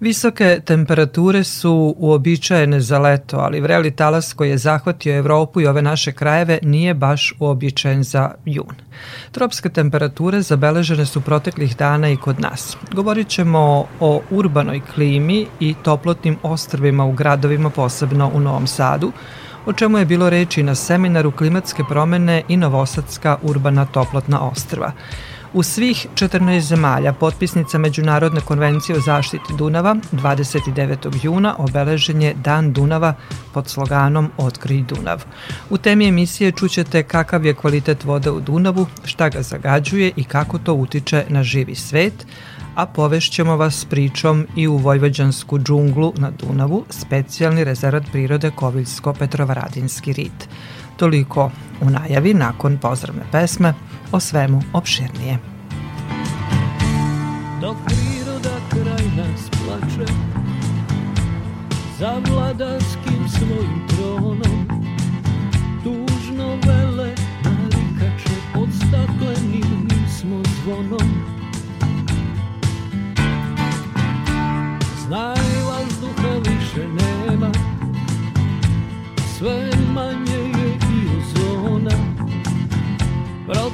Visoke temperature su uobičajene za leto, ali vreli talas koji je zahvatio Evropu i ove naše krajeve nije baš uobičajen za jun. Tropske temperature zabeležene su proteklih dana i kod nas. Govorit ćemo o urbanoj klimi i toplotnim ostrvima u gradovima, posebno u Novom Sadu, o čemu je bilo reči na seminaru klimatske promene i Novosadska urbana toplotna ostrva. U svih 14 zemalja potpisnica Međunarodne konvencije o zaštiti Dunava 29. juna obeležen je Dan Dunava pod sloganom Otkrij Dunav. U temi emisije čućete kakav je kvalitet vode u Dunavu, šta ga zagađuje i kako to utiče na živi svet, a povešćemo vas pričom i u Vojvođansku džunglu na Dunavu, specijalni rezervat prirode Koviljsko-Petrovaradinski rit. Toliko u najavi nakon pozdravne pesme o svemu opširnije. Dok priroda kraj nas plače Za vladarskim svojim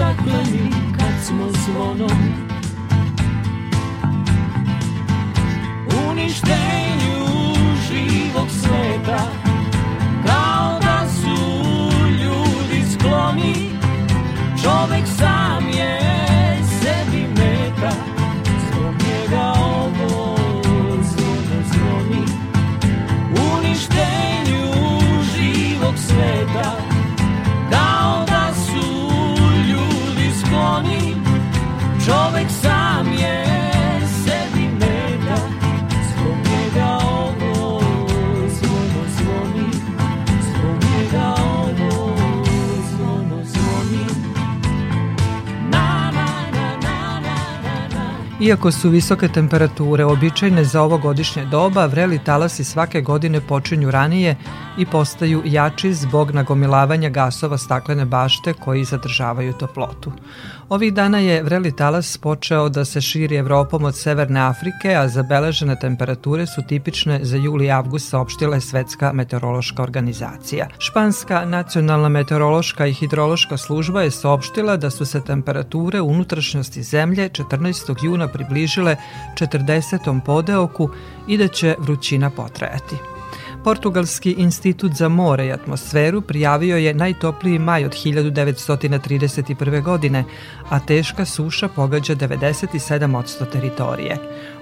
Pod staklenim kad smo zvonom. Uništenju živog sveta Je. Iako su visoke temperature običajne za ovo godišnje doba, vreli talasi svake godine počinju ranije i postaju jači zbog nagomilavanja gasova staklene bašte koji zadržavaju toplotu. Ovih dana je vreli talas počeo da se širi Evropom od Severne Afrike, a zabeležene temperature su tipične za juli i avgust saopštila je Svetska meteorološka organizacija. Španska nacionalna meteorološka i hidrološka služba je saopštila da su se temperature unutrašnjosti zemlje 14. juna približile 40. podeoku i da će vrućina potrajati. Portugalski institut za more i atmosferu prijavio je najtopliji maj od 1931. godine, a teška suša pogađa 97% teritorije.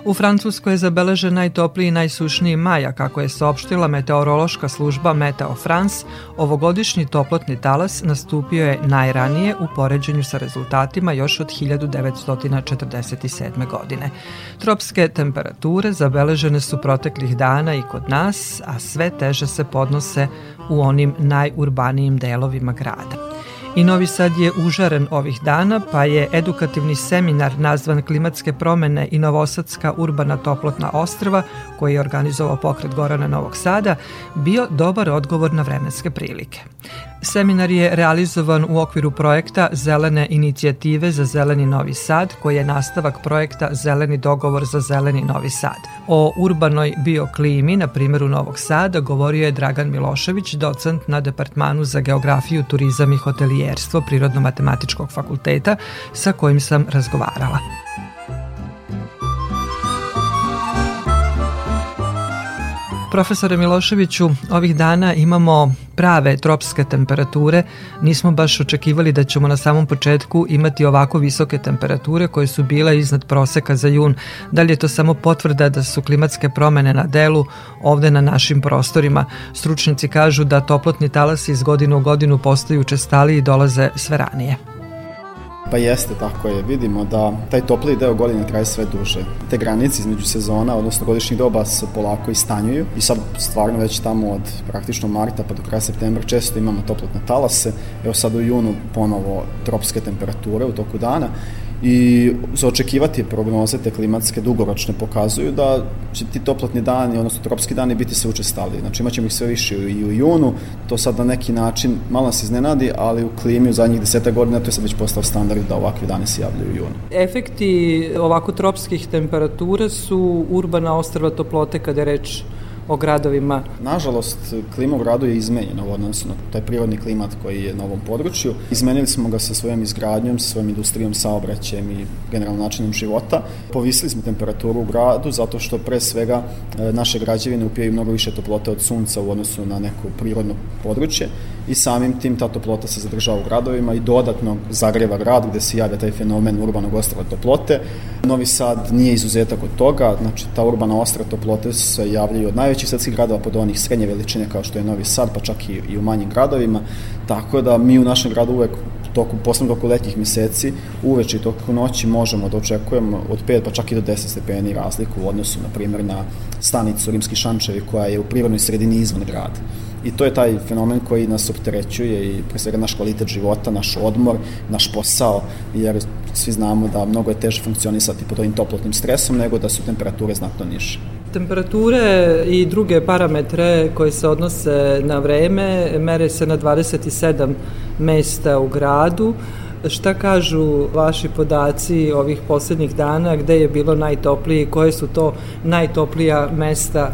U Francuskoj je zabeležen najtopliji i najsušniji maj, a kako je saopštila meteorološka služba Meteo France, ovogodišnji toplotni talas nastupio je najranije u poređenju sa rezultatima još od 1947. godine. Tropske temperature zabeležene su proteklih dana i kod nas, a sve teže se podnose u onim najurbanijim delovima grada. I Novi Sad je užaren ovih dana, pa je edukativni seminar nazvan Klimatske promene i Novosadska urbana toplotna ostrva, koji je organizovao pokret Gorana Novog Sada, bio dobar odgovor na vremenske prilike. Seminar je realizovan u okviru projekta Zelene inicijative za Zeleni Novi Sad, koji je nastavak projekta Zeleni dogovor za Zeleni Novi Sad. O urbanoj bioklimi, na primjeru Novog Sada, govorio je Dragan Milošević, docent na Departmanu za geografiju, turizam i hotelijerstvo Prirodno-matematičkog fakulteta, sa kojim sam razgovarala. Profesore Miloševiću, ovih dana imamo prave tropske temperature. Nismo baš očekivali da ćemo na samom početku imati ovako visoke temperature koje su bile iznad proseka za jun. Da li je to samo potvrda da su klimatske promene na delu ovde na našim prostorima? Stručnici kažu da toplotni talasi iz godine u godinu postaju učestali i dolaze sve ranije. Pa jeste, tako je. Vidimo da taj topliji deo godine traje sve duže. Te granice između sezona, odnosno godišnjih doba se polako istanjuju i sad stvarno već tamo od praktično marta pa do kraja septembra često imamo toplotne talase. Evo sad u junu ponovo tropske temperature u toku dana i za očekivati prognoze te klimatske dugoročne pokazuju da će ti toplotni dani, odnosno tropski dani biti sve učestali. Znači imat ćemo ih sve više i u junu, to sad na neki način malo nas iznenadi, ali u klimi u zadnjih deseta godina to je sad već postao standard da ovakvi dani se javljaju u junu. Efekti ovako tropskih temperatura su urbana ostrva toplote kada je reč o gradovima? Nažalost, klima u gradu je izmenjena u odnosu na taj prirodni klimat koji je na ovom području. Izmenili smo ga sa svojom izgradnjom, sa svojom industrijom, saobraćajem i generalno načinom života. Povisili smo temperaturu u gradu zato što pre svega e, naše građevine upijaju mnogo više toplote od sunca u odnosu na neko prirodno područje i samim tim ta toplota se zadržava u gradovima i dodatno zagreva grad gde se javlja taj fenomen urbanog ostrava toplote. Novi Sad nije izuzetak od toga, znači ta urbana ostra toplote se javljaju od najvećih svetskih gradova pod onih srednje veličine kao što je Novi Sad, pa čak i, i u manjim gradovima, tako da mi u našem gradu uvek toku, posledno toku letnjih meseci, uveče i toku noći možemo da očekujemo od 5 pa čak i do 10 stepeni razliku u odnosu, na primjer, na stanicu Rimski Šančevi koja je u prirodnoj sredini izvan grada. I to je taj fenomen koji nas opterećuje i pre svega naš kvalitet života, naš odmor, naš posao, jer svi znamo da mnogo je teže funkcionisati pod ovim toplotnim stresom nego da su temperature znatno niže. Temperature i druge parametre koje se odnose na vreme mere se na 27 mesta u gradu. Šta kažu vaši podaci ovih poslednjih dana, gde je bilo najtoplije i koje su to najtoplija mesta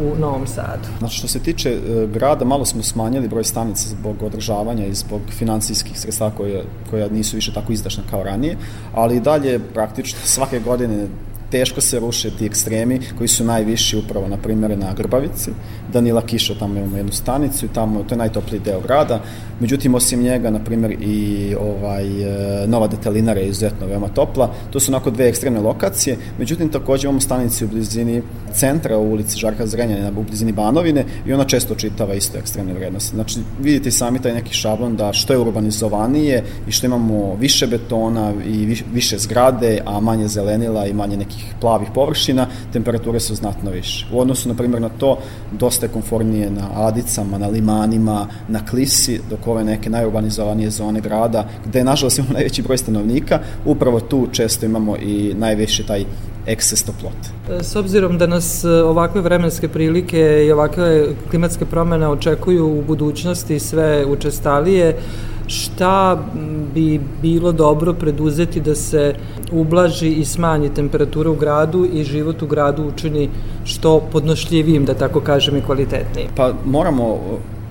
u Novom Sadu. Znači, što se tiče e, grada, malo smo smanjili broj stanica zbog održavanja i zbog financijskih sredstava koje, koja nisu više tako izdašna kao ranije, ali i dalje praktično svake godine teško se ruše ti ekstremi koji su najviši upravo, na primjer, na Grbavici. Danila Kiša, tamo imamo jednu stanicu i tamo, to je najtopliji deo grada. Međutim, osim njega, na primjer, i ovaj, e, Nova Detelinara je izuzetno veoma topla. To su onako dve ekstremne lokacije. Međutim, takođe imamo stanici u blizini centra u ulici Žarka Zrenjanina, u blizini Banovine i ona često čitava isto ekstremne vrednosti. Znači, vidite sami taj neki šablon da što je urbanizovanije i što imamo više betona i više zgrade, a manje zelenila i manje nekih nekih plavih površina, temperature su znatno više. U odnosu, na primjer, na to, dosta je konfornije na Adicama, na Limanima, na Klisi, dok ove neke najurbanizovanije zone grada, gde, nažalost, imamo najveći broj stanovnika, upravo tu često imamo i najveći taj ekses toplote. S obzirom da nas e, ovakve vremenske prilike i ovakve klimatske promene očekuju u budućnosti sve učestalije, šta bi bilo dobro preduzeti da se ublaži i smanji temperatura u gradu i život u gradu učini što podnošljivijim, da tako kažem, i kvalitetnijim? Pa moramo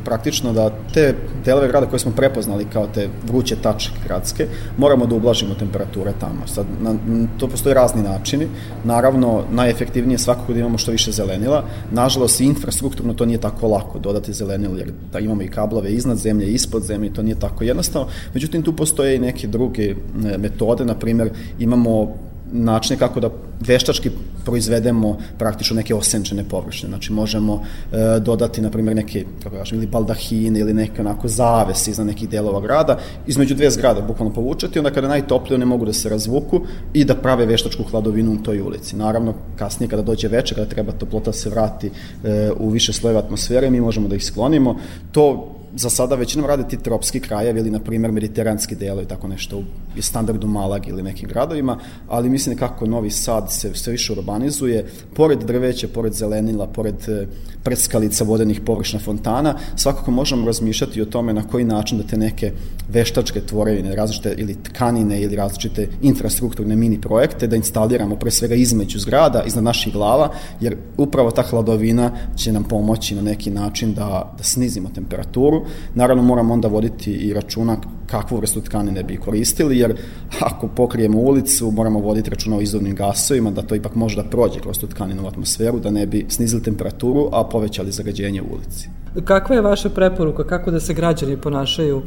praktično da te delove grada koje smo prepoznali kao te vruće tačke gradske, moramo da ublažimo temperature tamo. Sad, na, to postoje razni načini. Naravno, najefektivnije je svakako da imamo što više zelenila. Nažalost, infrastrukturno to nije tako lako dodati zelenilo, jer da imamo i kablove iznad zemlje, ispod zemlje, to nije tako jednostavno. Međutim, tu postoje i neke druge e, metode, na primer, imamo načine kako da veštački proizvedemo praktično neke osenčene površine. Znači možemo e, dodati, na primjer, neke, kako kažem, ili baldahine ili neke onako zavese iznad nekih delova grada, između dve zgrade bukvalno povučati, onda kada je najtoplije one mogu da se razvuku i da prave veštačku hladovinu u toj ulici. Naravno, kasnije kada dođe večer, kada treba toplota se vrati e, u više slojeve atmosfere, mi možemo da ih sklonimo. To za sada većinom rade ti tropski krajevi ili, na primjer, mediteranski delo i tako nešto u standardu Malag ili nekim gradovima, ali mislim kako Novi Sad se sve više urbanizuje, pored drveća, pored zelenila, pored e, prskalica vodenih površna fontana, svakako možemo razmišljati o tome na koji način da te neke veštačke tvorevine, različite ili tkanine ili različite infrastrukturne mini projekte da instaliramo pre svega između zgrada, iznad naših glava, jer upravo ta hladovina će nam pomoći na neki način da, da snizimo temperaturu. Naravno moramo onda voditi i računa kakvu vrstu tkanine bi koristili, jer ako pokrijemo ulicu, moramo voditi računa o izdovnim gasovima, da to ipak može da prođe kroz tu tkaninu u atmosferu, da ne bi snizili temperaturu, a povećali zagađenje u ulici. Kakva je vaša preporuka, kako da se građani ponašaju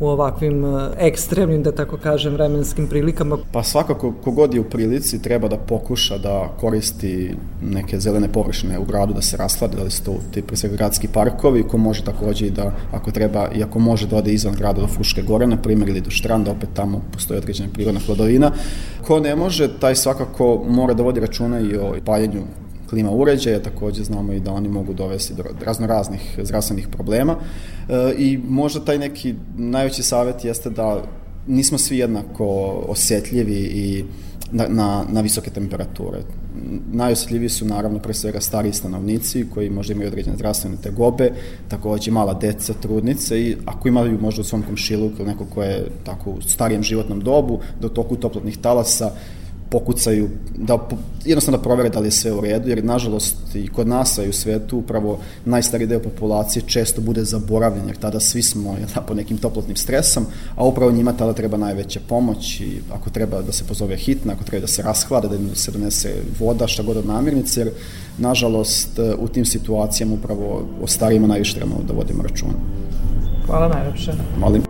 u ovakvim e, ekstremnim, da tako kažem, vremenskim prilikama? Pa svakako, kogod je u prilici treba da pokuša da koristi neke zelene površine u gradu, da se rasklade, da li su to ti pre svega gradski parkovi, ko može takođe i da, ako treba, i ako može da ode izvan grada do Fruške gore, na primjer, ili do Štranda, opet tamo postoji određena prirodna hladovina. Ko ne može, taj svakako mora da vodi računa i o paljenju klima uređaja, takođe znamo i da oni mogu dovesti do razno raznih zdravstvenih problema e, i možda taj neki najveći savet jeste da nismo svi jednako osetljivi i na, na, na visoke temperature. Najosetljiviji su naravno pre svega stariji stanovnici koji možda imaju određene zdravstvene tegobe, takođe mala deca, trudnice i ako imaju možda u svom komšiluku neko ko je tako u starijem životnom dobu, do toku toplotnih talasa pokucaju, da jednostavno da provere da li je sve u redu, jer nažalost i kod nas, a i u svetu, upravo najstari deo populacije često bude zaboravljen, jer tada svi smo ja, po nekim toplotnim stresom, a upravo njima tada treba najveća pomoć i ako treba da se pozove hitna, ako treba da se rashlada, da se donese voda, šta god od namirnice, jer nažalost u tim situacijama upravo o starijima najviše trebamo da vodimo računa. Hvala najlepše. Molim.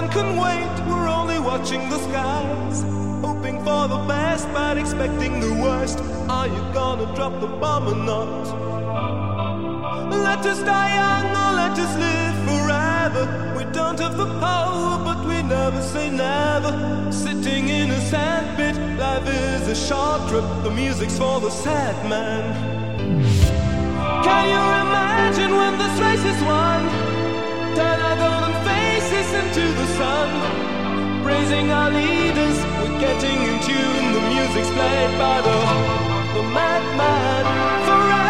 Heaven can wait, we're only watching the skies. Hoping for the best, but expecting the worst. Are you gonna drop the bomb or not? Let us die young or let us live forever. We don't have the power, but we never say never. Sitting in a sandpit, life is a short trip. The music's for the sad man. Can you imagine when this race is won? Turn our golden faces to the sun. Praising our leaders, we're getting in tune. The music's played by the, the madman. Forever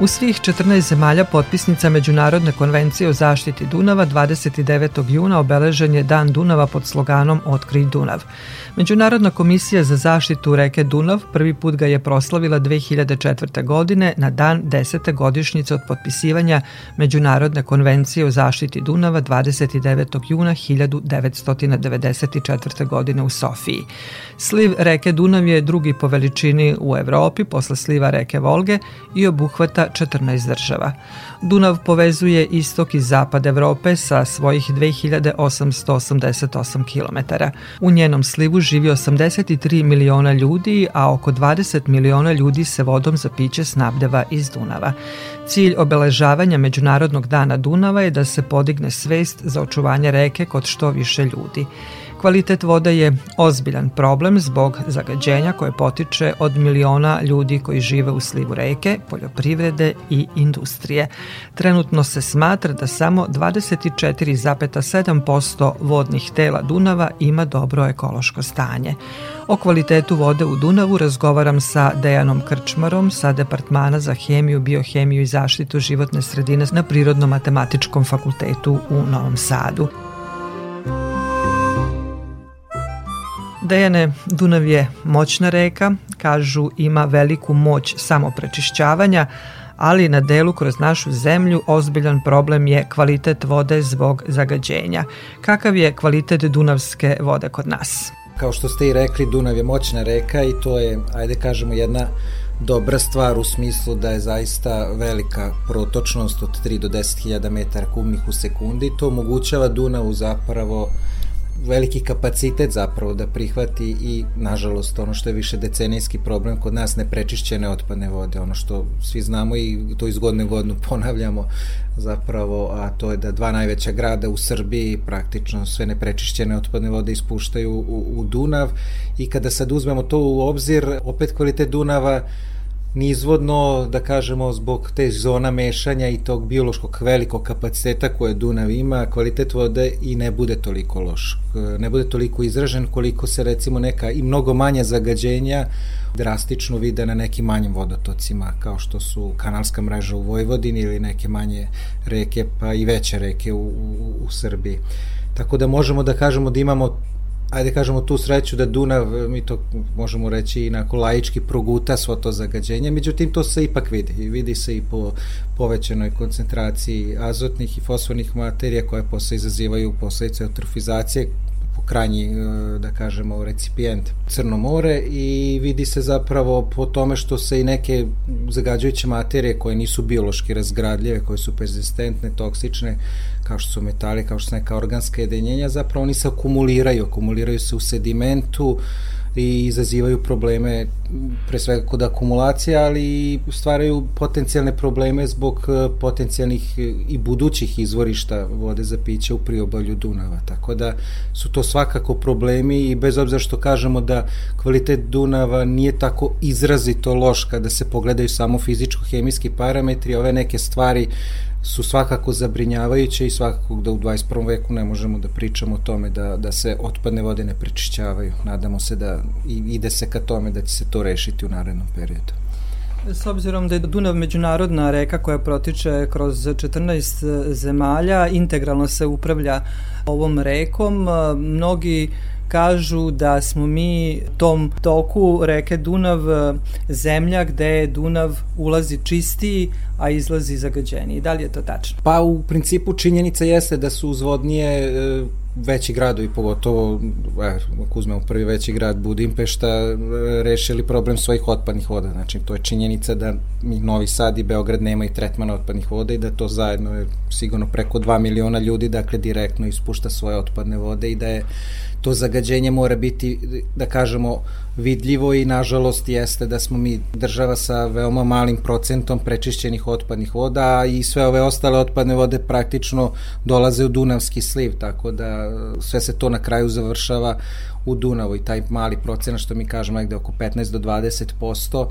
U svih 14 zemalja potpisnica Međunarodne konvencije o zaštiti Dunava 29. juna obeležen je Dan Dunava pod sloganom Otkri Dunav. Međunarodna komisija za zaštitu reke Dunav prvi put ga je proslavila 2004. godine na dan 10. godišnjice od potpisivanja Međunarodne konvencije o zaštiti Dunava 29. juna 1994. godine u Sofiji. Sliv reke Dunav je drugi po veličini u Evropi posle sliva reke Volge i obuhvata 14 država. Dunav povezuje istok i zapad Evrope sa svojih 2888 km. U njenom slivu živi 83 miliona ljudi, a oko 20 miliona ljudi se vodom za piće snabdeva iz Dunava. Cilj obeležavanja Međunarodnog dana Dunava je da se podigne svest za očuvanje reke kod što više ljudi. Kvalitet vode je ozbiljan problem zbog zagađenja koje potiče od miliona ljudi koji žive u slivu reke, poljoprivrede i industrije. Trenutno se smatra da samo 24,7% vodnih tela Dunava ima dobro ekološko stanje. O kvalitetu vode u Dunavu razgovaram sa Dejanom Krčmarom sa Departmana za hemiju, biohemiju i zaštitu životne sredine na Prirodno-matematičkom fakultetu u Novom Sadu. Dejane, Dunav je moćna reka, kažu ima veliku moć samoprečišćavanja, ali na delu kroz našu zemlju ozbiljan problem je kvalitet vode zbog zagađenja. Kakav je kvalitet dunavske vode kod nas? Kao što ste i rekli, Dunav je moćna reka i to je, ajde kažemo, jedna dobra stvar u smislu da je zaista velika protočnost od 3 do 10 hiljada metara kubnih u sekundi. To omogućava Dunavu zapravo veliki kapacitet zapravo da prihvati i nažalost ono što je više decenijski problem kod nas neprečišćene otpadne vode, ono što svi znamo i to iz godine godinu ponavljamo zapravo, a to je da dva najveća grada u Srbiji praktično sve neprečišćene otpadne vode ispuštaju u, u Dunav i kada sad uzmemo to u obzir, opet kvalitet Dunava nizvodno, da kažemo, zbog te zona mešanja i tog biološkog velikog kapaciteta koje Dunav ima, kvalitet vode i ne bude toliko loš. Ne bude toliko izražen koliko se recimo neka i mnogo manje zagađenja drastično vide na nekim manjim vodotocima, kao što su kanalska mreža u Vojvodini ili neke manje reke, pa i veće reke u, u, u Srbiji. Tako da možemo da kažemo da imamo ajde kažemo tu sreću da Dunav, mi to možemo reći inako laički proguta svo to zagađenje, međutim to se ipak vidi. I vidi se i po povećanoj koncentraciji azotnih i fosfornih materija koje posle izazivaju posledice eutrofizacije krajnji, e, da kažemo, recipijent Crno more. I vidi se zapravo po tome što se i neke zagađujuće materije koje nisu biološki razgradljive, koje su persistentne, toksične, kao što su metali, kao što su neka organska jedinjenja, zapravo oni se akumuliraju, akumuliraju se u sedimentu, i izazivaju probleme pre svega kod akumulacije, ali stvaraju potencijalne probleme zbog e, potencijalnih i budućih izvorišta vode za piće u priobalju Dunava. Tako da su to svakako problemi i bez obzira što kažemo da kvalitet Dunava nije tako izrazito loš kada se pogledaju samo fizičko-hemijski parametri, ove neke stvari su svakako zabrinjavajuće i svakako da u 21. veku ne možemo da pričamo o tome da, da se otpadne vode ne prečišćavaju. Nadamo se da i ide se ka tome da će se to rešiti u narednom periodu. S obzirom da je Dunav međunarodna reka koja protiče kroz 14 zemalja, integralno se upravlja ovom rekom, mnogi kažu da smo mi tom toku reke Dunav zemlja gde Dunav ulazi čistiji, a izlazi zagađeniji. Da li je to tačno? Pa u principu činjenica jeste da su uzvodnije e, veći gradovi, pogotovo, e, ako uzmemo prvi veći grad Budimpešta, e, rešili problem svojih otpadnih voda. Znači, to je činjenica da Novi Sad i Beograd nemaju tretmana otpadnih voda i da to zajedno je sigurno preko 2 miliona ljudi, dakle, direktno ispušta svoje otpadne vode i da je to zagađenje mora biti, da kažemo, vidljivo i nažalost jeste da smo mi država sa veoma malim procentom prečišćenih otpadnih voda i sve ove ostale otpadne vode praktično dolaze u Dunavski sliv, tako da sve se to na kraju završava u Dunavu i taj mali procenat što mi kažemo negde oko 15 do 20 posto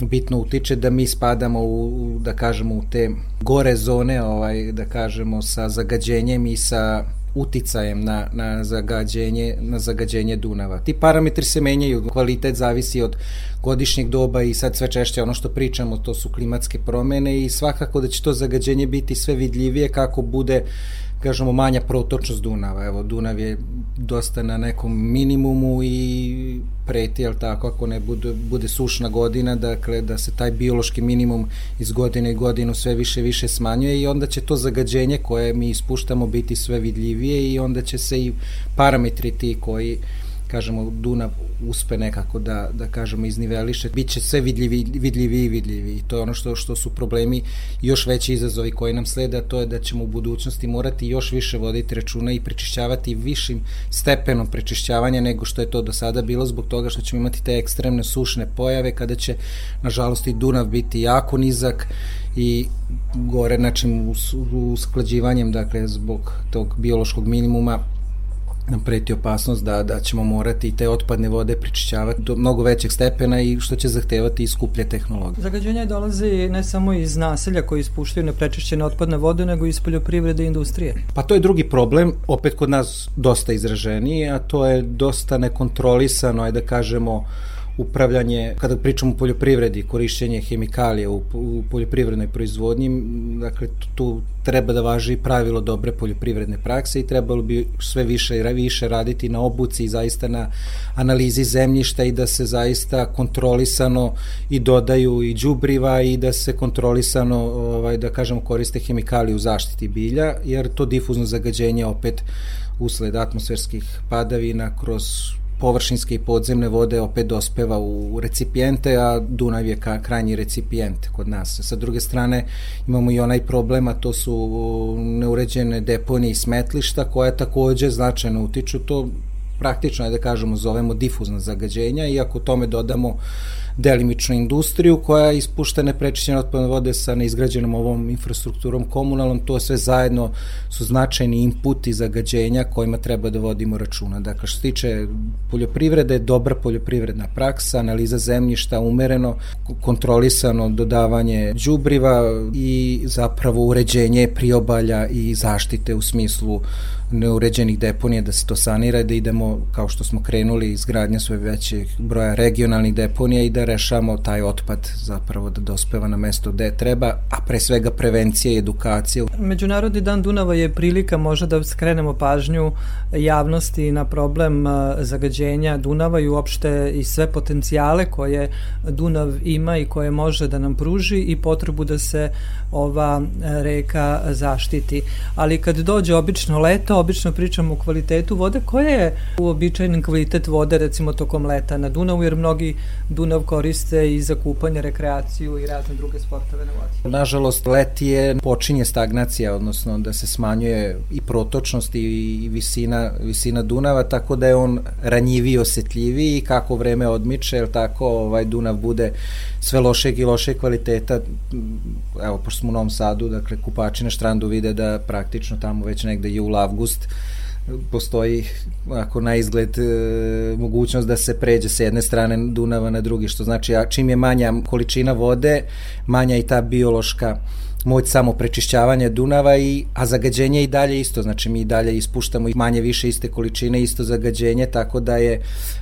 bitno utiče da mi spadamo u, da kažemo, u te gore zone, ovaj, da kažemo, sa zagađenjem i sa uticajem na, na, zagađenje, na zagađenje Dunava. Ti parametri se menjaju, kvalitet zavisi od godišnjeg doba i sad sve češće ono što pričamo to su klimatske promene i svakako da će to zagađenje biti sve vidljivije kako bude kažemo, manja protočnost Dunava. Evo, Dunav je dosta na nekom minimumu i preti, jel tako, ako ne bude, bude sušna godina, dakle, da se taj biološki minimum iz godine i godinu sve više više smanjuje i onda će to zagađenje koje mi ispuštamo biti sve vidljivije i onda će se i parametri ti koji kažemo, Dunav uspe nekako da, da kažemo, izniveliše, bit će sve vidljivi, vidljivi i vidljivi. I to je ono što, što su problemi još veći izazovi koji nam slede, to je da ćemo u budućnosti morati još više voditi računa i prečišćavati višim stepenom prečišćavanja nego što je to do sada bilo zbog toga što ćemo imati te ekstremne sušne pojave kada će, nažalost, i Dunav biti jako nizak i gore, znači, usklađivanjem, dakle, zbog tog biološkog minimuma nam preti opasnost da, da ćemo morati te otpadne vode prečišćavati do mnogo većeg stepena i što će zahtevati i skuplje tehnologije. Zagađenje dolazi ne samo iz naselja koji ispuštaju neprečišćene otpadne vode, nego iz poljoprivrede i industrije. Pa to je drugi problem, opet kod nas dosta izraženiji, a to je dosta nekontrolisano, ajde da kažemo, upravljanje, kada pričamo o poljoprivredi, korišćenje hemikalija u, u poljoprivrednoj proizvodnji, dakle tu treba da važi pravilo dobre poljoprivredne prakse i trebalo bi sve više i više raditi na obuci i zaista na analizi zemljišta i da se zaista kontrolisano i dodaju i đubriva i da se kontrolisano ovaj da kažemo koriste hemikalije u zaštiti bilja jer to difuzno zagađenje opet usled atmosferskih padavina kroz površinske i podzemne vode opet dospeva u recipijente, a Dunav je ka, krajnji recipijent kod nas. Sa druge strane imamo i onaj problem, a to su neuređene deponije i smetlišta koja takođe značajno utiču. To praktično je da kažemo zovemo difuzna zagađenja i ako tome dodamo delimičnu industriju koja ispušta neprečišćene otpadne vode sa neizgrađenom ovom infrastrukturom komunalnom, to sve zajedno su značajni inputi zagađenja kojima treba da vodimo računa. Dakle, što se tiče poljoprivrede, dobra poljoprivredna praksa, analiza zemljišta, umereno, kontrolisano dodavanje đubriva i zapravo uređenje priobalja i zaštite u smislu neuređenih deponija, da se to sanira, da idemo, kao što smo krenuli, izgradnja sve većeg broja regionalnih deponija i da rešamo taj otpad zapravo da dospeva na mesto gde treba, a pre svega prevencija i edukacija. Međunarodni dan Dunava je prilika možda da skrenemo pažnju javnosti na problem zagađenja Dunava i uopšte i sve potencijale koje Dunav ima i koje može da nam pruži i potrebu da se ova reka zaštiti. Ali kad dođe obično leto, obično pričamo o kvalitetu vode. Koja je uobičajen kvalitet vode recimo tokom leta na Dunavu, jer mnogi Dunav koriste i za kupanje, rekreaciju i razne druge sportove na vodi? Nažalost, leti je počinje stagnacija, odnosno da se smanjuje i protočnost i visina, visina Dunava, tako da je on ranjiviji, osetljiviji i kako vreme odmiče, jer tako ovaj Dunav bude sve lošeg i lošeg kvaliteta. Evo, pošto smo u Novom Sadu, dakle, kupači na štrandu vide da praktično tamo već negde jul, avgust avgust postoji ako na izgled e, mogućnost da se pređe sa jedne strane Dunava na drugi, što znači a čim je manja količina vode, manja i ta biološka moć samo prečišćavanja Dunava, i, a zagađenje i dalje isto, znači mi i dalje ispuštamo manje više iste količine, isto zagađenje, tako da je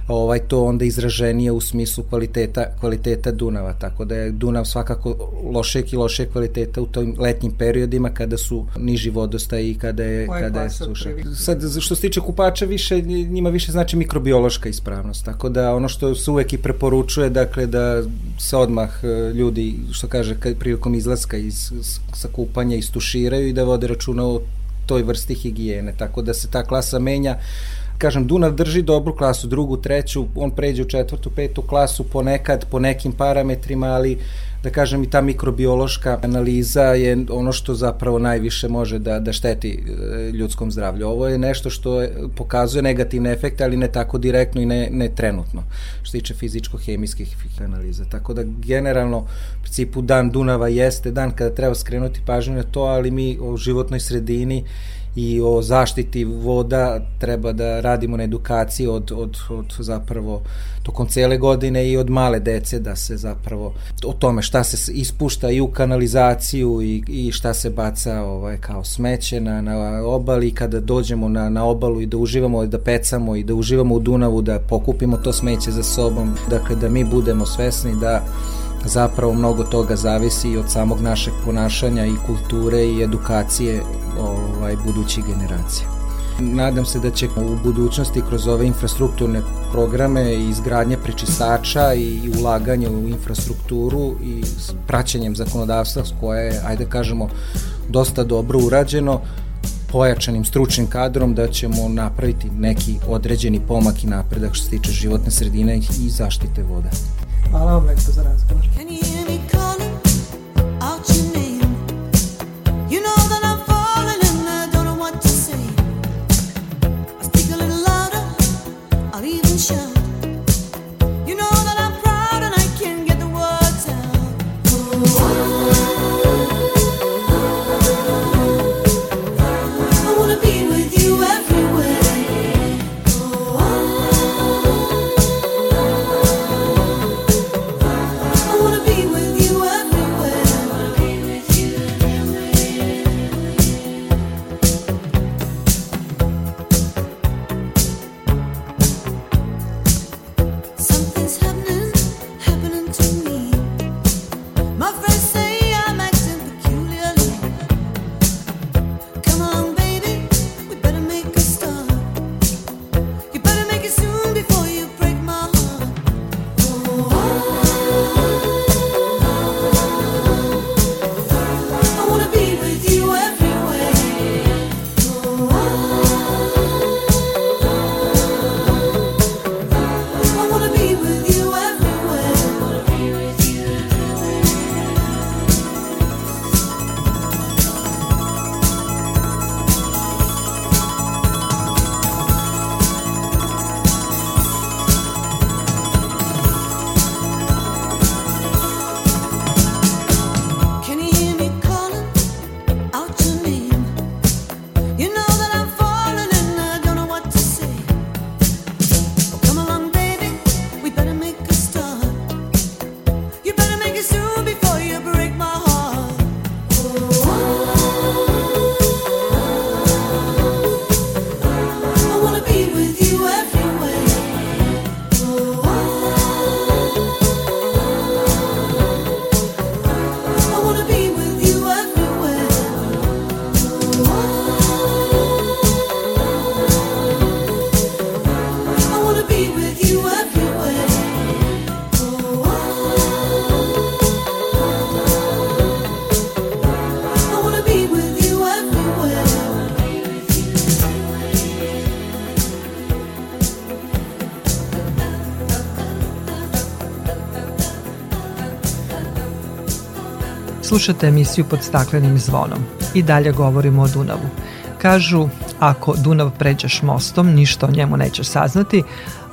ovaj to onda izraženije u smislu kvaliteta, kvaliteta Dunava, tako da je Dunav svakako lošeg i lošeg kvaliteta u tim letnjim periodima kada su niži vodostaj i kada je, Koje kada je suša. Sad, što se tiče kupača, više, njima više znači mikrobiološka ispravnost, tako da ono što se uvek i preporučuje, dakle da se odmah e, ljudi, što kaže, prilikom izlaska iz sa kupanja istuširaju i da vode računa o toj vrsti higijene, tako da se ta klasa menja. Kažem, Dunav drži dobru klasu, drugu, treću, on pređe u četvrtu, petu klasu ponekad, po nekim parametrima, ali da kažem i ta mikrobiološka analiza je ono što zapravo najviše može da, da šteti e, ljudskom zdravlju. Ovo je nešto što je, pokazuje negativne efekte, ali ne tako direktno i ne, ne trenutno, što tiče fizičko-hemijskih analiza. Tako da generalno, u principu, dan Dunava jeste dan kada treba skrenuti pažnju na to, ali mi u životnoj sredini i o zaštiti voda treba da radimo na edukaciji od, od, od zapravo tokom cele godine i od male dece da se zapravo o tome šta se ispušta i u kanalizaciju i, i šta se baca ovaj, kao smeće na, na obali kada dođemo na, na obalu i da uživamo da pecamo i da uživamo u Dunavu da pokupimo to smeće za sobom dakle da mi budemo svesni da zapravo mnogo toga zavisi od samog našeg ponašanja i kulture i edukacije ovaj, budućih generacija. Nadam se da će u budućnosti kroz ove infrastrukturne programe i izgradnje prečistača i ulaganje u infrastrukturu i praćenjem zakonodavstva koje je, ajde kažemo, dosta dobro urađeno, pojačanim stručnim kadrom da ćemo napraviti neki određeni pomak i napredak što se tiče životne sredine i zaštite vode. Hvala vam lekto za Slušate emisiju pod staklenim zvonom. I dalje govorimo o Dunavu. Kažu, ako Dunav pređeš mostom, ništa o njemu nećeš saznati,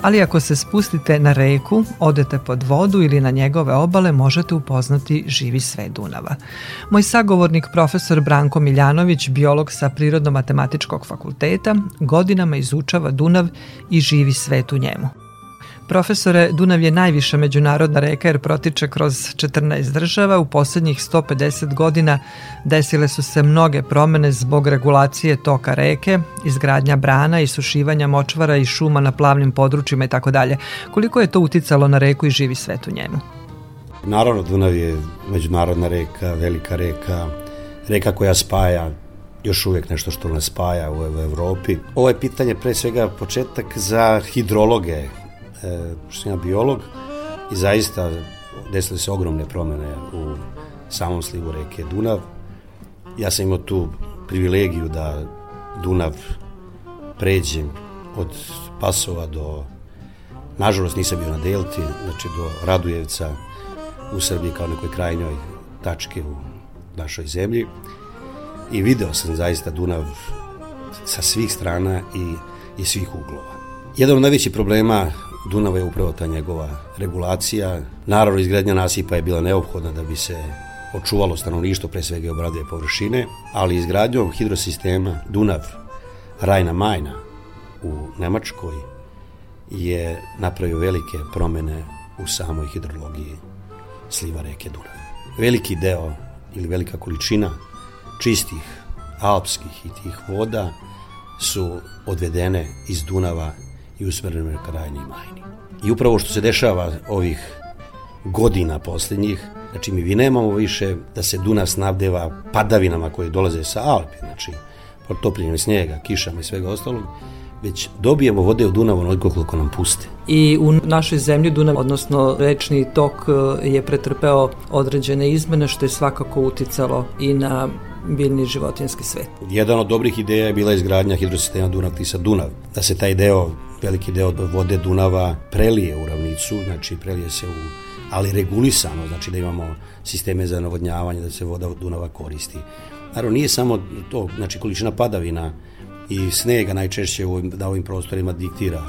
ali ako se spustite na reku, odete pod vodu ili na njegove obale, možete upoznati živi sve Dunava. Moj sagovornik, profesor Branko Miljanović, biolog sa Prirodno-matematičkog fakulteta, godinama izučava Dunav i živi svet u njemu. Profesore, Dunav je najviša međunarodna reka jer protiče kroz 14 država. U poslednjih 150 godina desile su se mnoge promene zbog regulacije toka reke, izgradnja brana, i sušivanja močvara i šuma na plavnim područjima i tako dalje. Koliko je to uticalo na reku i živi svet u njemu? Naravno, Dunav je međunarodna reka, velika reka, reka koja spaja još uvijek nešto što nas spaja u Evropi. Ovo je pitanje pre svega početak za hidrologe e, što sam ja biolog i zaista desile se ogromne promene u samom slivu reke Dunav. Ja sam imao tu privilegiju da Dunav pređem od Pasova do nažalost nisam bio na Delti, znači do Radujevca u Srbiji kao nekoj krajnjoj tačke u našoj zemlji i video sam zaista Dunav sa svih strana i, i svih uglova. Jedan od najvećih problema Dunava je upravo ta njegova regulacija. Naravno, izgradnja nasipa je bila neophodna da bi se očuvalo stanovništvo, pre svega obraduje površine, ali izgradnjom hidrosistema Dunav, Rajna Majna u Nemačkoj je napravio velike promene u samoj hidrologiji sliva reke Dunav. Veliki deo ili velika količina čistih alpskih i tih voda su odvedene iz Dunava i usmerene ka Rajni i Majni. I upravo što se dešava ovih godina posljednjih, znači mi vi nemamo više da se Dunav snabdeva padavinama koje dolaze sa Alpi, znači potopljenjem snijega, kišama i svega ostalog, već dobijemo vode u Dunavu onoliko koliko nam puste. I u našoj zemlji Dunav, odnosno rečni tok e, je pretrpeo određene izmene što je svakako uticalo i na biljni životinski svet. Jedan od dobrih ideja je bila izgradnja hidrosistema Dunav-Tisa-Dunav, da se taj deo, veliki deo vode Dunava prelije u ravnicu, znači prelije se u ali regulisano, znači da imamo sisteme za navodnjavanje, da se voda Dunava koristi. Naravno, nije samo to, znači količina padavina i snega najčešće u na ovim prostorima diktira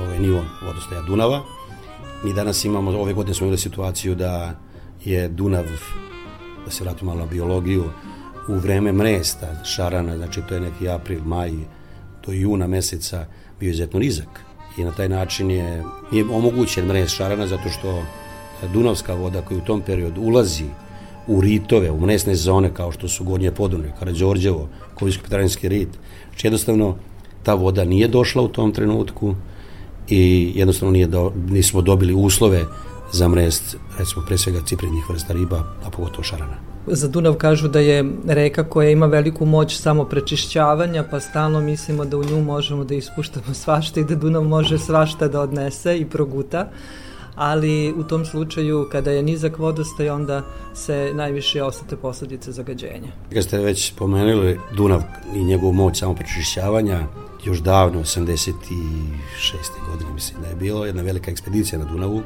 ovaj nivo vodostaja Dunava. Mi danas imamo, ove godine smo imali situaciju da je Dunav, da se vratimo malo na biologiju, u vreme mresta šarana, znači to je neki april, maj, do juna meseca bio izuzetno nizak. I na taj način je, je omogućen mrest šarana zato što Dunavska voda koja u tom periodu ulazi u ritove, u mresne zone kao što su Gornje Podunje, Karadžorđevo, Kovijsko-Petarinski rit. Znači jednostavno ta voda nije došla u tom trenutku i jednostavno nije do, nismo dobili uslove za mrest, recimo pre svega ciprednih vrsta riba, a pogotovo šarana. Za Dunav kažu da je reka koja ima veliku moć samo prečišćavanja, pa stalno mislimo da u nju možemo da ispuštamo svašta i da Dunav može svašta da odnese i proguta ali u tom slučaju kada je nizak vodostaj onda se najviše osete posledice zagađenja. Kad ste već spomenuli Dunav i njegovu moć samo prečišćavanja, još davno, 86. godine mislim da je bilo jedna velika ekspedicija na Dunavu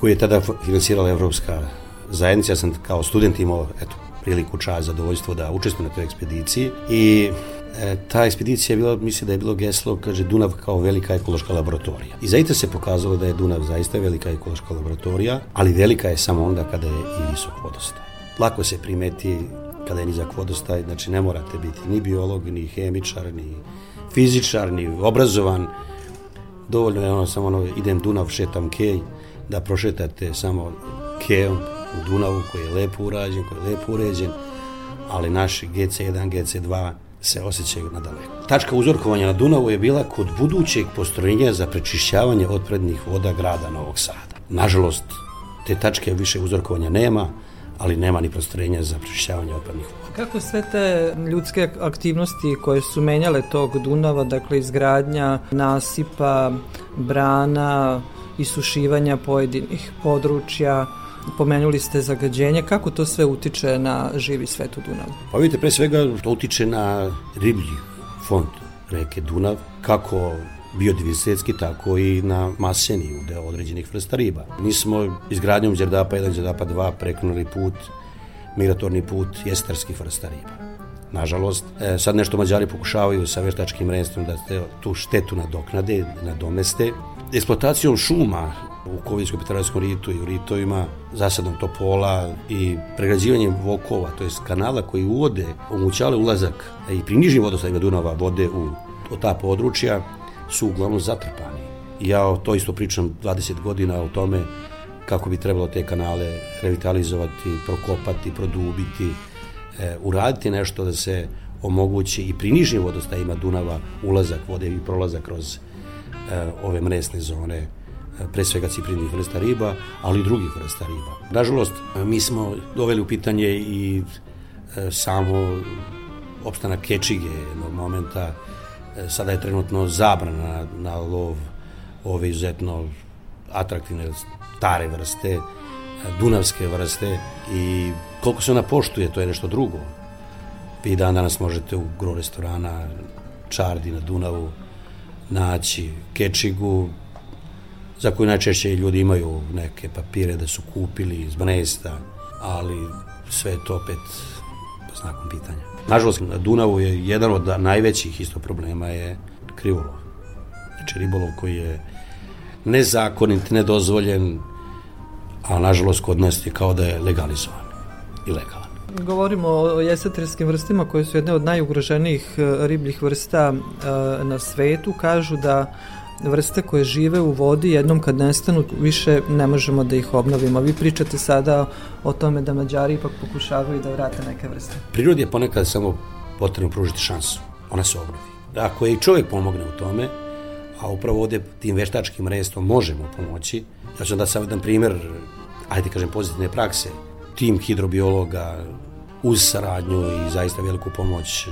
koju je tada finansirala Evropska zajednica. Ja sam kao student imao eto, priliku, čast, zadovoljstvo da učestvujem na toj ekspediciji i E, ta ekspedicija je bila, misli da je bilo geslo, kaže Dunav kao velika ekološka laboratorija. I zaista se pokazalo da je Dunav zaista velika ekološka laboratorija, ali velika je samo onda kada je i visok vodostaj. Lako se primeti kada je nizak vodostaj, znači ne morate biti ni biolog, ni hemičar, ni fizičar, ni obrazovan. Dovoljno je ono samo ono, idem Dunav, šetam kej, da prošetate samo kejom u Dunavu koji je lepo urađen, koji je lepo uređen, ali naši GC1, GC2 se osjećaju nadaleko. Tačka uzorkovanja na Dunavu je bila kod budućeg postrojenja za prečišćavanje otprednih voda grada Novog Sada. Nažalost, te tačke više uzorkovanja nema, ali nema ni postrojenja za prečišćavanje otpadnih voda. Kako sve te ljudske aktivnosti koje su menjale tog Dunava, dakle izgradnja nasipa, brana, isušivanja pojedinih područja, Pomenuli ste zagađenje, kako to sve utiče na živi svet u Dunavu? Pa vidite, pre svega to utiče na riblji fond reke Dunav, kako biodiverzitetski, tako i na maseni u deo određenih vrsta riba. Mi smo izgradnjom Đerdapa 1, Đerdapa 2 preknuli put, migratorni put jestarskih vrsta riba. Nažalost, e, sad nešto Mađari pokušavaju sa veštačkim renstvom da tu štetu nadoknade, nadomeste. Eksploatacijom šuma u Kovijskom petaranskom ritu i u ritovima, zasadom topola i pregrađivanjem vokova, to je kanala koji uvode, omogućavale ulazak i pri nižim vodostajima Dunava vode u, ta područja su uglavnom zatrpani. Ja to isto pričam 20 godina o tome kako bi trebalo te kanale revitalizovati, prokopati, produbiti, e, uraditi nešto da se omogući i pri nižim vodostajima Dunava ulazak vode i prolazak kroz e, ove mresne zone pre svega cipridnih vrsta riba, ali i drugih vrsta riba. Nažalost, mi smo doveli u pitanje i e, samo opstanak kečige jednog momenta. E, sada je trenutno zabrana na lov ove izuzetno atraktivne stare vrste, dunavske vrste i koliko se ona poštuje, to je nešto drugo. Vi dan danas možete u gro restorana Čardi na Dunavu naći kečigu, za koju najčešće ljudi imaju neke papire da su kupili iz Banesta, ali sve to opet znakom pitanja. Nažalost, na Dunavu je jedan od najvećih isto problema je krivolov. Znači ribolov koji je nezakonit, nedozvoljen, a nažalost kod nas je kao da je legalizovan. i legalan. Govorimo o jesatirskim vrstama koje su jedne od najugroženijih e, ribljih vrsta e, na svetu. Kažu da vrste koje žive u vodi jednom kad nestanu više ne možemo da ih obnovimo. Vi pričate sada o tome da Mađari ipak pokušavaju da vrate neke vrste. Prirodi je ponekad samo potrebno pružiti šansu. Ona se obnovi. Ako je i čovjek pomogne u tome, a upravo ovdje tim veštačkim restom možemo pomoći, ja ću da sam jedan primjer, ajde kažem, pozitivne prakse. Tim hidrobiologa uz saradnju i zaista veliku pomoć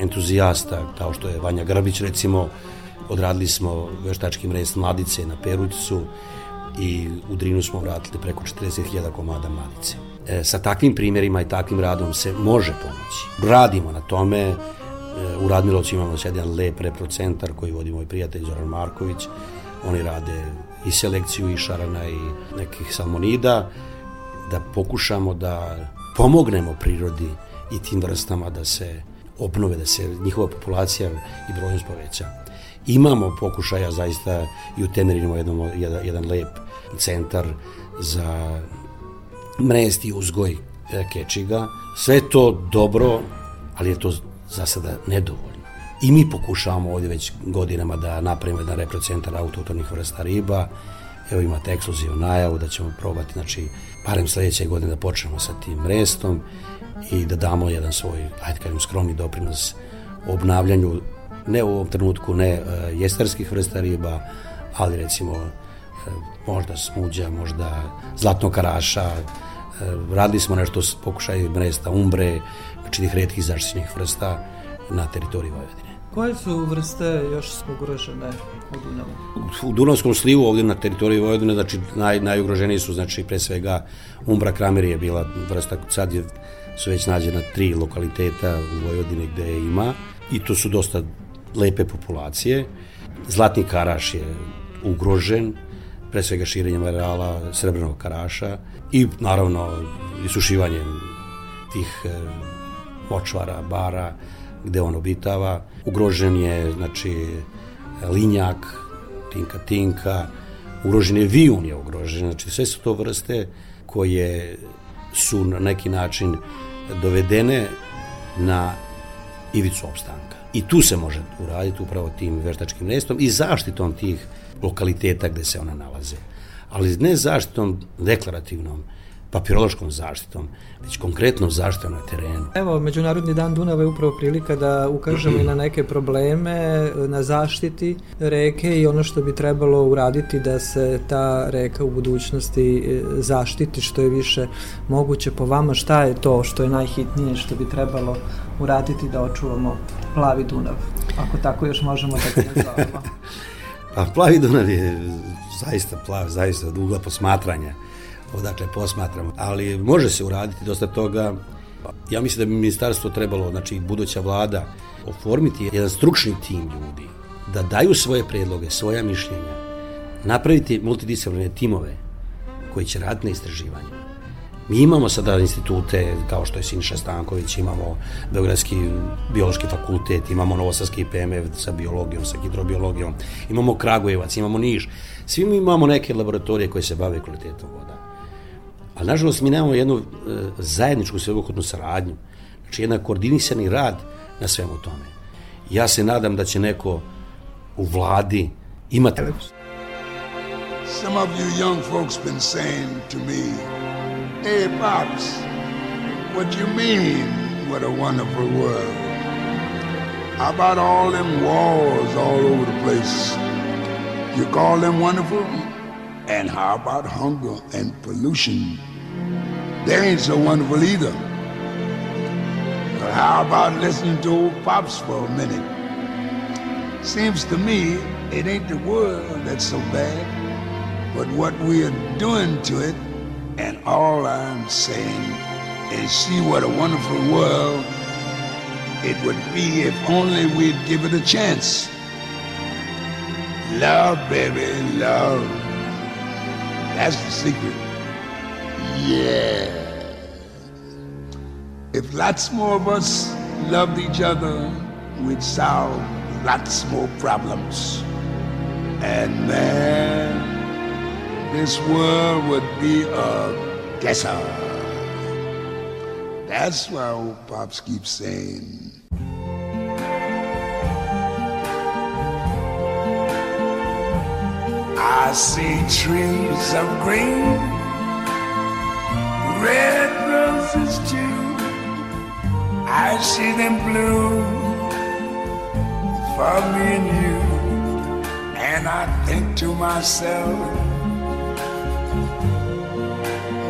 entuzijasta, kao što je Vanja Grbić, recimo, odradili smo veštački mrest mladice na Perućcu i u Drinu smo vratili preko 40.000 komada mladice. E, sa takvim primjerima i takvim radom se može pomoći. Radimo na tome, e, u Radmilovcu imamo sad jedan lep reprocentar koji vodi moj prijatelj Zoran Marković, oni rade i selekciju i šarana i nekih salmonida, da pokušamo da pomognemo prirodi i tim vrstama da se obnove, da se njihova populacija i brojnost poveća. Imamo pokušaja zaista i u Tenerinu jedan, jedan, jedan lep centar za mrest i uzgoj e, kečiga. Sve to dobro, ali je to za sada nedovoljno. I mi pokušavamo ovdje već godinama da napravimo jedan reprocentar autotonih vrsta riba. Evo imate ekskluzivnu najavu da ćemo probati, znači, barem sledeće godine da počnemo sa tim mrestom i da damo jedan svoj, ajde kažem, skromni doprinos obnavljanju ne u ovom trenutku ne e, jestarskih vrsta riba, ali recimo e, možda smuđa, možda zlatnog karaša, e, radili smo nešto s pokušaj mresta umbre, znači tih redkih zaštićenih vrsta na teritoriji Vojvodine. Koje su vrste još ugrožene u Dunavu? U Dunavskom slivu ovdje na teritoriji Vojvodine, znači naj, najugroženiji su znači pre svega Umbra krameri je bila vrsta, sad je, su već nađena tri lokaliteta u Vojvodini gde je ima i to su dosta lepe populacije. Zlatni karaš je ugrožen, pre svega širenjem areala srebrnog karaša i naravno isušivanjem tih e, močvara, bara gde on obitava. Ugrožen je znači linjak, tinka tinka, ugrožen je vijun je ugrožen, znači sve su to vrste koje su na neki način dovedene na ivicu opstanka. I tu se može uraditi upravo tim veštačkim nestom i zaštitom tih lokaliteta gde se one nalaze. Ali ne zaštitom deklarativnom, papirološkom zaštitom, već konkretnom zaštitom na terenu. Evo, Međunarodni dan Dunava je upravo prilika da ukažemo i na neke probleme, na zaštiti reke i ono što bi trebalo uraditi da se ta reka u budućnosti e, zaštiti što je više moguće po vama. Šta je to što je najhitnije što bi trebalo uraditi da očuvamo plavi Dunav? Ako tako još možemo da ga nazovemo. pa plavi Dunav je zaista plav, zaista od ugla posmatranja odakle posmatramo. Ali može se uraditi dosta toga. Ja mislim da bi ministarstvo trebalo, znači buduća vlada, oformiti jedan stručni tim ljudi, da daju svoje predloge, svoja mišljenja, napraviti multidisciplinarne timove koji će raditi na istraživanju. Mi imamo sada institute kao što je Siniša Stanković, imamo Beogradski biološki fakultet, imamo Novosadski PMF sa biologijom, sa hidrobiologijom, imamo Kragujevac, imamo Niš. Svi mi imamo neke laboratorije koje se bave kvalitetom voda. Ali, nažalost, mi nemamo jednu e, zajedničku sveobuhvatnu saradnju. Znači, jedan koordinisani rad na svemu tome. Ja se nadam da će neko u vladi imati... Some of you young folks been saying to me, Hey, Pops, what you mean, what a wonderful world? How about all them wars all over the place? You call them wonderful? And how about hunger and pollution? They ain't so wonderful either. But how about listening to old Pops for a minute? Seems to me it ain't the world that's so bad, but what we are doing to it. And all I'm saying is see what a wonderful world it would be if only we'd give it a chance. Love, baby, love. That's the secret. Yeah. If lots more of us loved each other, we'd solve lots more problems. And man, this world would be a desert. That's why old Pops keeps saying, I see trees of green, red roses too. I see them bloom for me and you. And I think to myself,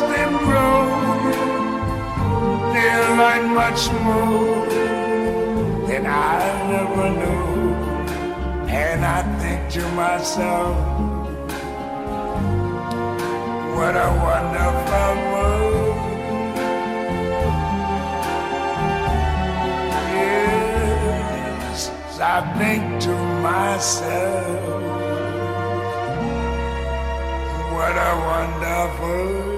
Them grow. They learn much more than I ever knew. And I think to myself, what a wonderful world. Yes, I think to myself, what a wonderful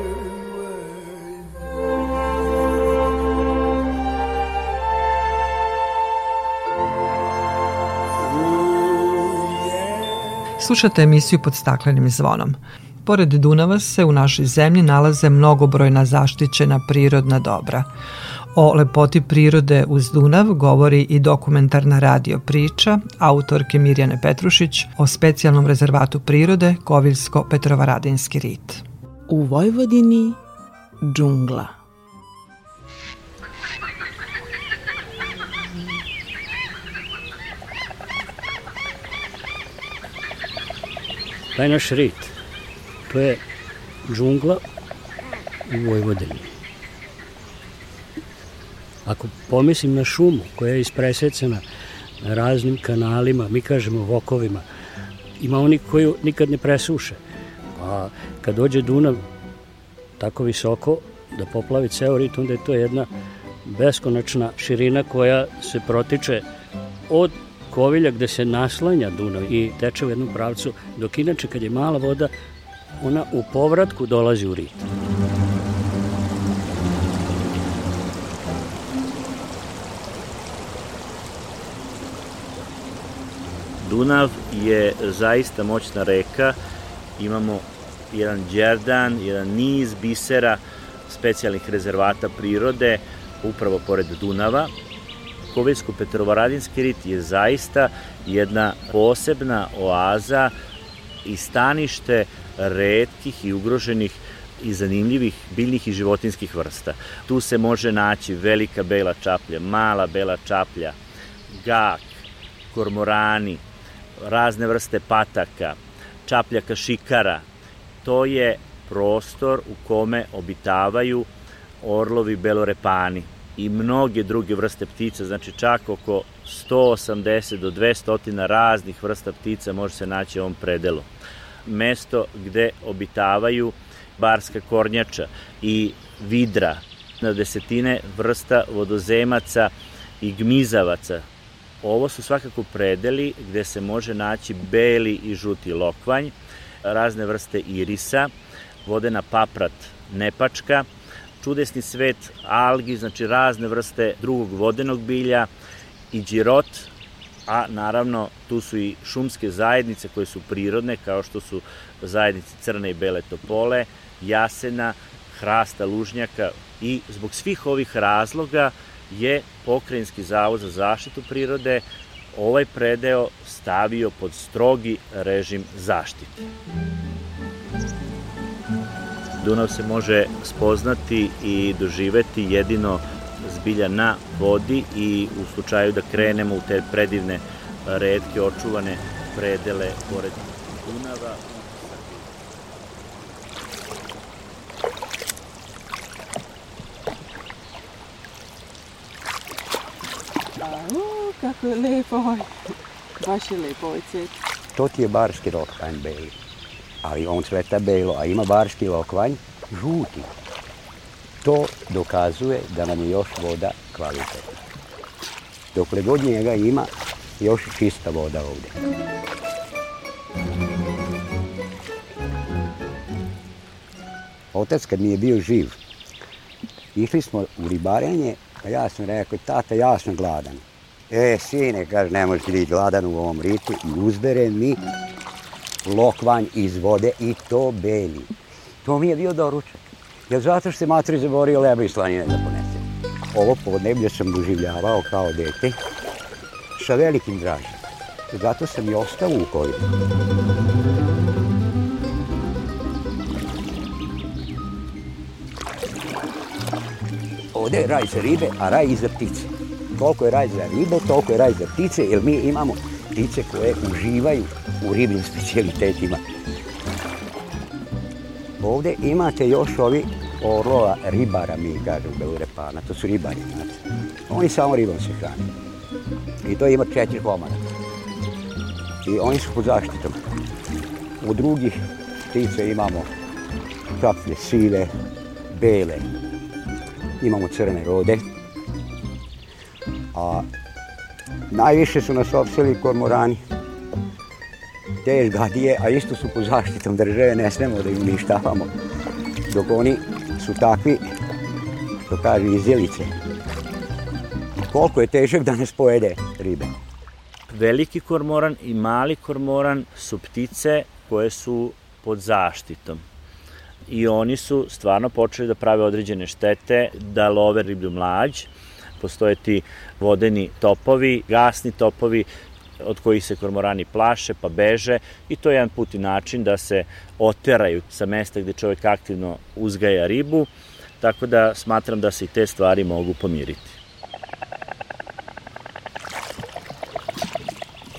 Slušate emisiju pod staklenim zvonom. Pored Dunava se u našoj zemlji nalaze mnogobrojna zaštićena prirodna dobra. O lepoti prirode uz Dunav govori i dokumentarna radio priča autorke Mirjane Petrušić o specijalnom rezervatu prirode Kovilsko-Petrovaradinski rit. U Vojvodini džungla. Taj naš rit, to je džungla u Vojvodini. Ako pomislim na šumu koja je ispresecena na raznim kanalima, mi kažemo vokovima, ima oni koji nikad ne presuše. A kad dođe Dunav tako visoko da poplavi ceo rit, onda je to jedna beskonačna širina koja se protiče od Kovilja gde se naslanja Dunav i teče u jednom pravcu, dok inače kad je mala voda, ona u povratku dolazi u rit. Dunav je zaista moćna reka, imamo jedan džerdan, jedan niz bisera specijalnih rezervata prirode upravo pored Dunava. Kovilsko-Petrovaradinski rit je zaista jedna posebna oaza i stanište redkih i ugroženih i zanimljivih biljnih i životinskih vrsta. Tu se može naći velika bela čaplja, mala bela čaplja, gak, kormorani, razne vrste pataka, čapljaka šikara. To je prostor u kome obitavaju orlovi belorepani i mnoge druge vrste ptica, znači čak oko 180 do 200 raznih vrsta ptica može se naći u ovom predelu. Mesto gde obitavaju barska kornjača i vidra, na desetine vrsta vodozemaca i gmizavaca. Ovo su svakako predeli gde se može naći beli i žuti lokvanj, razne vrste irisa, vodena paprat nepačka, čudesni svet algi, znači razne vrste drugog vodenog bilja i džirot, a naravno tu su i šumske zajednice koje su prirodne, kao što su zajednice crne i bele topole, jasena, hrasta, lužnjaka i zbog svih ovih razloga je Pokrajinski zavod za zaštitu prirode ovaj predeo stavio pod strogi režim zaštite. Dunav se može spoznati i doživeti jedino zbilja na vodi i u slučaju da krenemo u te predivne, redke, očuvane predele pored Dunava. Kako je lepo ovaj. Baš je lepo ovaj cvet. To ti je barski lokvanj beli. Ali on cveta belo, a ima barski lokvanj žuti. To dokazuje da nam je još voda kvalitetna. Dokle god njega ima, još čista voda ovde. Otac kad mi je bio živ, išli smo u ribarenje, a ja sam rekao, tata, ja sam gladan. E, sine, kaže, ne možeš biti gladan u ovom ritu i uzbere mi lokvanj iz vode i to beli. To mi je bio doručak. Jer zato što se matri zaborio leba i slanine da ponese. Ovo podneblje sam doživljavao kao dete sa velikim dražem. Zato sam i ostao u koridu. Ovde je raj za ribe, a raj i za ptice. Koliko je raj za ribe, toliko je raj za ptice, jer mi imamo ptice koje uživaju u ribnim specijalitetima. Ovde imate još ovi orlova ribara, mi kažemo Belurepana, to su ribari. Oni samo ribom se hrane. I to ima četiri komara. I oni su pod zaštitom. U drugih ptice imamo kaplje sive, bele, imamo crne rode, a najviše su nas opseli kormorani, te gadije, a isto su pod zaštitom države, ne smemo da im uništavamo, dok oni su takvi, što kaže, izjelice. Koliko je težak da nas pojede ribe. Veliki kormoran i mali kormoran su ptice koje su pod zaštitom i oni su stvarno počeli da prave određene štete, da love riblju mlađ. Postoje ti vodeni topovi, gasni topovi od kojih se kormorani plaše pa beže i to je jedan put i način da se oteraju sa mesta gde čovjek aktivno uzgaja ribu, tako da smatram da se i te stvari mogu pomiriti.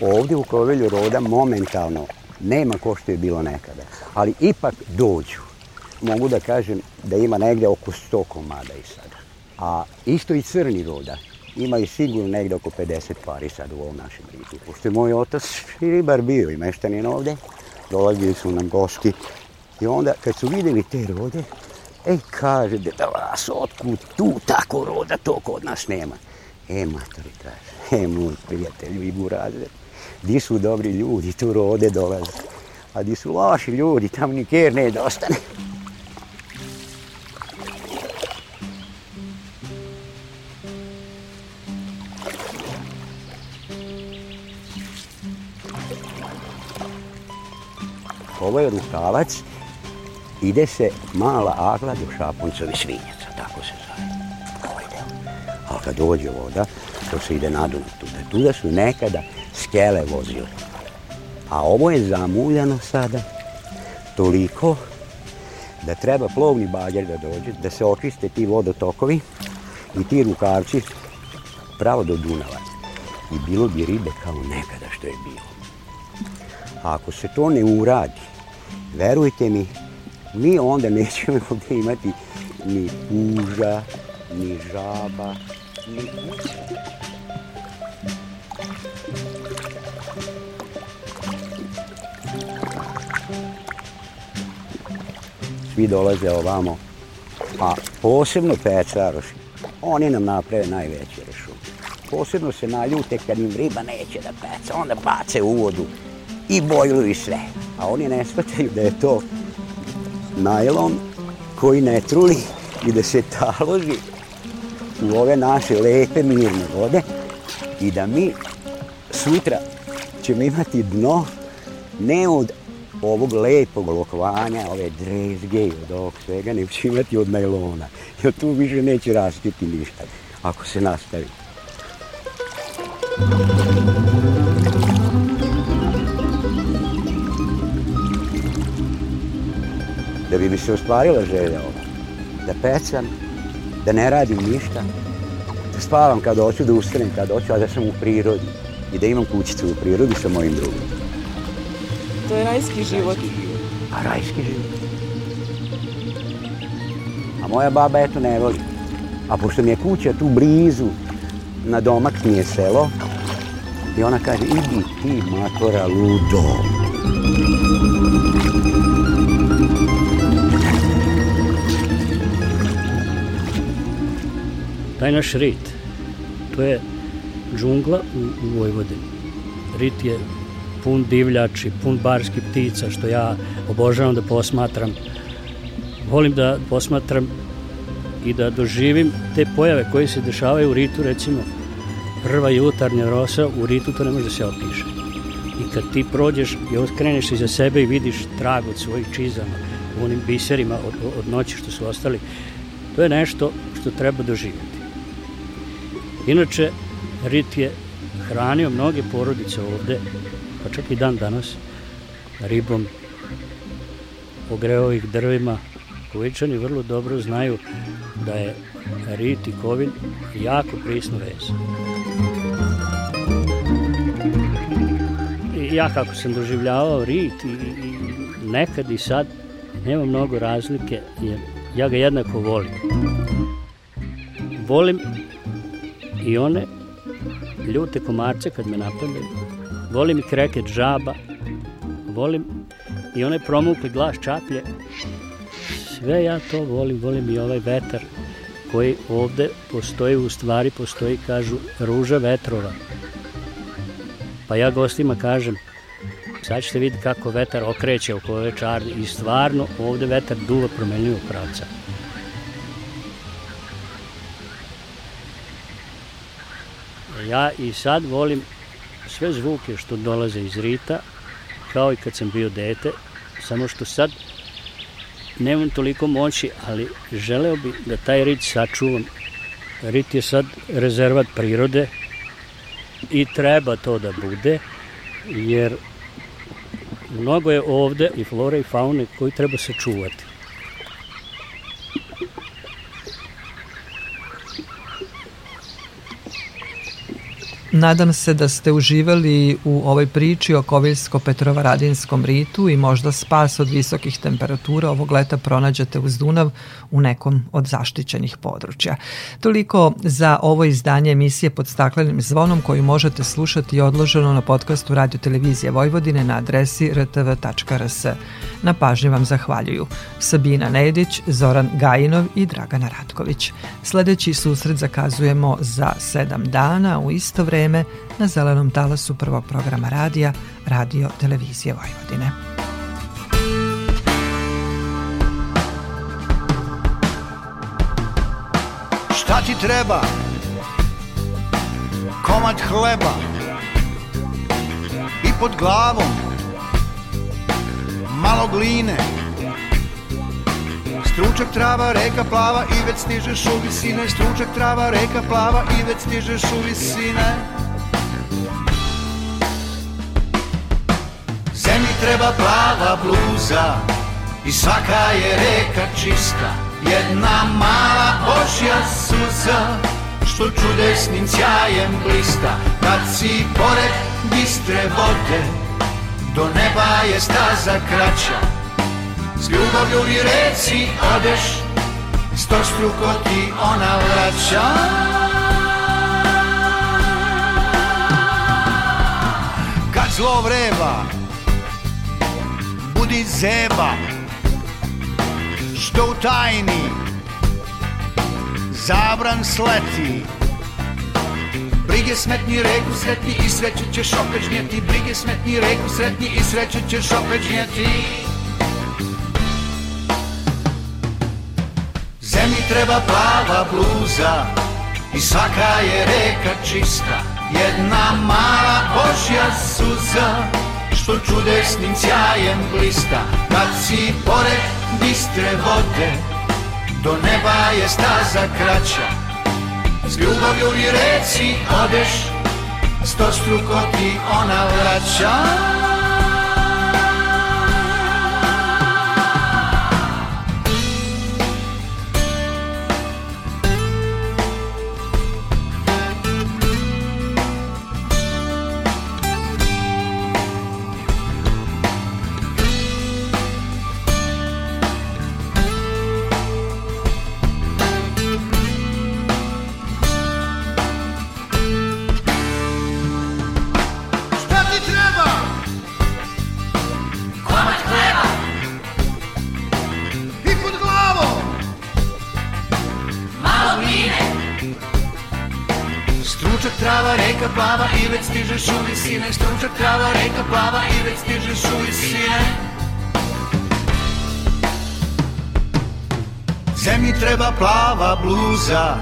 Ovde u Kovelju roda momentalno nema ko što je bilo nekada, ali ipak dođu. Mogu da kažem da ima negde oko 100 komada i sada. A isto i crni roda imaju sigurno negde oko 50 pari sad u ovom našem ribu. Pošto je moj otac i ribar bio i meštanin ovde, dolazili su nam gosti. I onda kad su videli te rode, ej kaže, da vas otkud tu tako roda, to kod nas nema. E, matori kaže, e, moj prijatelju i burazer, di su dobri ljudi, tu rode dolaze. A di su loši ljudi, tam ni ker ne dostane. Ovo je rukavac, ide se mala agla do Šaponcovi svinjaca, tako se zove. Ovaj deo. A kad dođe voda, to se ide na Dunav tuda. Tuda su nekada skele vozili. A ovo je zamuljano sada toliko da treba plovni bager da dođe, da se očiste ti vodotokovi i ti rukavci pravo do Dunava. I bilo bi ribe kao nekada što je bilo. A ako se to ne uradi, verujte mi, mi onda nećemo ovde imati ni puža, ni žaba, ni kuća. Svi dolaze ovamo, a posebno pecaroši, oni nam naprave najveće rešume. Posebno se naljute kad im riba neće da peca, onda bace u vodu i bojluju sve. A oni ne shvataju da je to najlon koji ne truli i da se taloži u ove naše lepe mirne vode i da mi sutra ćemo imati dno ne od ovog lepog lokvanja, ove drezge i od ovog svega, nego ćemo imati od najlona. Jer tu više neće rastiti ništa ako se nastavi. Da bi mi se ostvarila želja ova. Da pecam, da ne radim ništa, da spavam kad hoću, da ustanem kad hoću, a da sam u prirodi. I da imam kućicu u prirodi sa mojim drugom. To je rajski život. A rajski život. A moja baba eto ne voli. A pošto mi je kuća tu blizu, na domak mi je selo, i ona kaže, idi ti matora ludo. Taj naš rit, to je džungla u, u Vojvodini. Rit je pun divljači, pun barskih ptica, što ja obožavam da posmatram. Volim da posmatram i da doživim te pojave koje se dešavaju u ritu, recimo prva jutarnja rosa, u ritu to ne može da se opiše. I kad ti prođeš i oskreneš iza sebe i vidiš trag od svojih čizama, u onim biserima od, od noći što su ostali, to je nešto što treba doživjeti. Inače, rit je hranio mnoge porodice ovde, pa čak i dan danas, ribom, ogreo ih drvima. Kovičani vrlo dobro znaju da je rit i kovin jako prisno vez. I ja kako sam doživljavao rit i, i nekad i sad nema mnogo razlike jer ja ga jednako volim. Volim i one ljute komarce kad me napadaju. Volim i kreket žaba. Volim i onaj promukli glas čaplje. Sve ja to volim, volim i ovaj vetar koji ovde postoji, u stvari postoji, kažu, ruža vetrova. Pa ja gostima kažem, sad ćete vidjeti kako vetar okreće oko ove čarne i stvarno ovde vetar duva promenljivo pravca. Ja i sad volim sve zvuke što dolaze iz rita, kao i kad sam bio dete, samo što sad nemam toliko moći, ali želeo bi da taj rit sačuvam. Rit je sad rezervat prirode i treba to da bude, jer mnogo je ovde i flore i faune koji treba sačuvati. Nadam se da ste uživali u ovoj priči o Koviljsko-Petrovaradinskom ritu i možda spas od visokih temperatura ovog leta pronađete uz Dunav u nekom od zaštićenih područja. Toliko za ovo izdanje emisije pod staklenim zvonom koju možete slušati odloženo na podcastu Radio Televizije Vojvodine na adresi rtv.rs. Na pažnji vam zahvaljuju Sabina Nedić, Zoran Gajinov i Dragana Ratković. Sledeći susret zakazujemo za sedam dana u isto vreme vreme na zelenom talasu prvog programa radija Radio Televizije Vojvodine. Šta ti treba? Komad hleba i pod glavom malo gline Stručak trava, reka plava i već stižeš u visine. Stručak trava, reka plava i već stižeš u visine. Zemlji treba plava bluza I svaka je reka čista. Jedna mala božja suza Što čudesnim sjajem blista. Kad si pored bistre vode Do neba je staza kraća S ljubavlju i reci odeš Sto struko ti ona vraća. Kad zlo vreba Budi zeba. Što u tajni Zabran sleti. Brige smetni reku sretni i sreću ćeš opet žnjeti. Brige smetni reku sretni i sreću ćeš opet žnjeti Zemlji treba plava bluza I svaka je reka čista Jedna mala božja suza Što čudesnim sjajem blista. Kad si pored bistre vode Do neba je staza kraća. S ljubavlju i reci odeš sto struko ti ona vraća visine Stručak trava, reka plava i već stižeš u visine. Zemlji treba plava bluza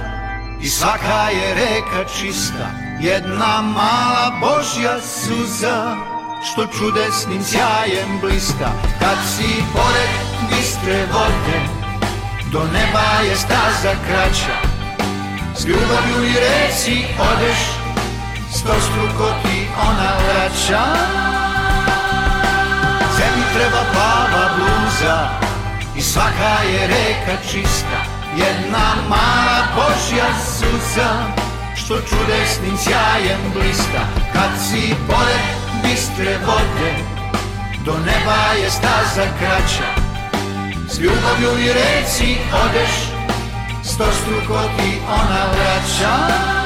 I svaka je reka čista. Jedna mala Božja suza Što čudesnim sjajem bliska. Kad si pored bistre vode Do neba je staza kraća. S ljubavlju i reci odeš Sto struko ti ona vraća Zemlji treba plava bluza I svaka je reka čista. Jedna mala Božja suza Što čudesnim sjajem blista. Kad si pored bistre vode Do neba je staza kraća. S ljubavlju i reci odeš Sto struko ti ona vraća